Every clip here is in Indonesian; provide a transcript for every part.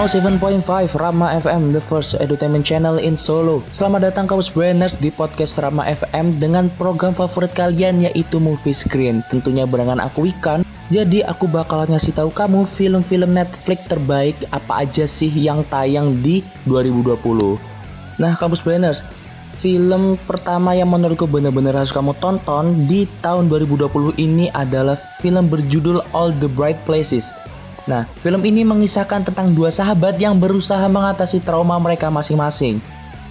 107.5 Rama FM, the first entertainment channel in Solo. Selamat datang kamu Brainers di podcast Rama FM dengan program favorit kalian yaitu Movie Screen. Tentunya barengan aku Ikan. Jadi aku bakal ngasih tahu kamu film-film Netflix terbaik apa aja sih yang tayang di 2020. Nah, kampus Brainers, film pertama yang menurutku benar-benar harus kamu tonton di tahun 2020 ini adalah film berjudul All the Bright Places Nah, film ini mengisahkan tentang dua sahabat yang berusaha mengatasi trauma mereka masing-masing.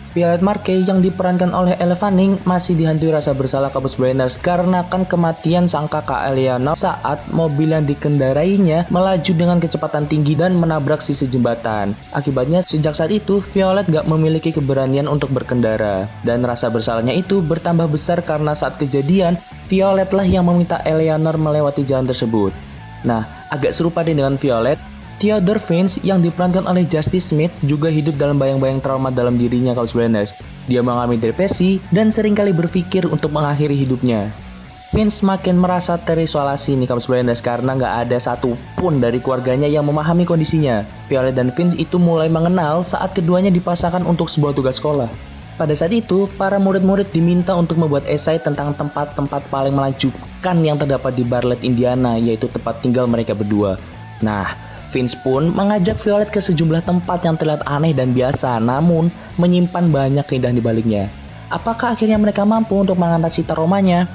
Violet Markey yang diperankan oleh Elle Fanning masih dihantui rasa bersalah Kampus Brainers karena kan kematian sang kakak Eleanor saat mobil yang dikendarainya melaju dengan kecepatan tinggi dan menabrak sisi jembatan. Akibatnya sejak saat itu Violet gak memiliki keberanian untuk berkendara dan rasa bersalahnya itu bertambah besar karena saat kejadian Violet lah yang meminta Eleanor melewati jalan tersebut. Nah, agak serupa dengan Violet, Theodore Vince yang diperankan oleh Justice Smith juga hidup dalam bayang-bayang trauma dalam dirinya Couch Branders. Dia mengalami depresi dan sering kali berpikir untuk mengakhiri hidupnya. Vince makin merasa terisolasi nih Couch Branders karena nggak ada satupun dari keluarganya yang memahami kondisinya. Violet dan Vince itu mulai mengenal saat keduanya dipasangkan untuk sebuah tugas sekolah. Pada saat itu, para murid-murid diminta untuk membuat esai tentang tempat-tempat paling menakjubkan yang terdapat di Barlet, Indiana, yaitu tempat tinggal mereka berdua. Nah, Vince pun mengajak Violet ke sejumlah tempat yang terlihat aneh dan biasa, namun menyimpan banyak keindahan di baliknya. Apakah akhirnya mereka mampu untuk mengatasi traumanya?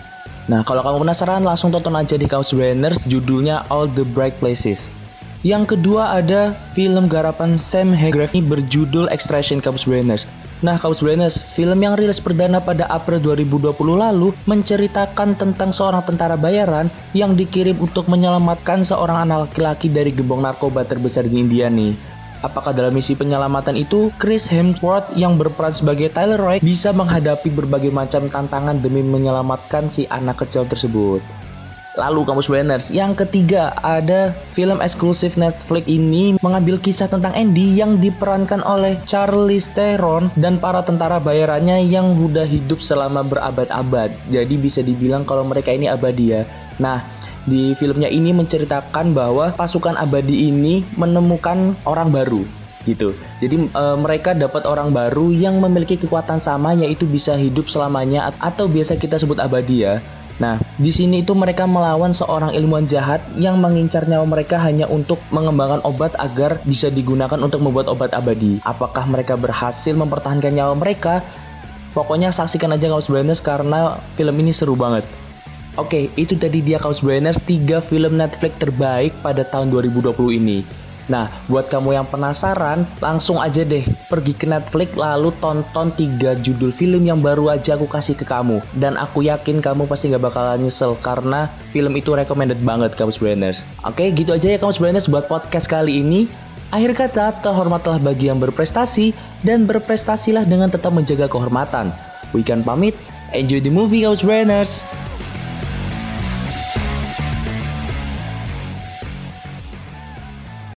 Nah, kalau kamu penasaran, langsung tonton aja di Couch Brainers, judulnya All the Bright Places. Yang kedua ada film garapan Sam Hargrave berjudul Extraction Couch Brainers. Nah, Kaus Brainers, film yang rilis perdana pada April 2020 lalu menceritakan tentang seorang tentara bayaran yang dikirim untuk menyelamatkan seorang anak laki-laki dari gembong narkoba terbesar di India nih. Apakah dalam misi penyelamatan itu, Chris Hemsworth yang berperan sebagai Tyler Roy bisa menghadapi berbagai macam tantangan demi menyelamatkan si anak kecil tersebut? Lalu kampus Banners. Yang ketiga ada film eksklusif Netflix ini mengambil kisah tentang Andy yang diperankan oleh Charlize Theron dan para tentara bayarannya yang sudah hidup selama berabad-abad. Jadi bisa dibilang kalau mereka ini abadi ya. Nah, di filmnya ini menceritakan bahwa pasukan abadi ini menemukan orang baru gitu. Jadi e, mereka dapat orang baru yang memiliki kekuatan sama yaitu bisa hidup selamanya atau biasa kita sebut abadi ya. Nah, di sini itu mereka melawan seorang ilmuwan jahat yang mengincar nyawa mereka hanya untuk mengembangkan obat agar bisa digunakan untuk membuat obat abadi. Apakah mereka berhasil mempertahankan nyawa mereka? Pokoknya saksikan aja Kaus Blinders karena film ini seru banget. Oke, itu tadi dia Kaus Blinders 3 film Netflix terbaik pada tahun 2020 ini. Nah, buat kamu yang penasaran, langsung aja deh pergi ke Netflix lalu tonton tiga judul film yang baru aja aku kasih ke kamu. Dan aku yakin kamu pasti gak bakalan nyesel karena film itu recommended banget kamu Brainers. Oke, gitu aja ya kamu Brainers buat podcast kali ini. Akhir kata, terhormatlah bagi yang berprestasi dan berprestasilah dengan tetap menjaga kehormatan. Weekend pamit, enjoy the movie kamu Brainers.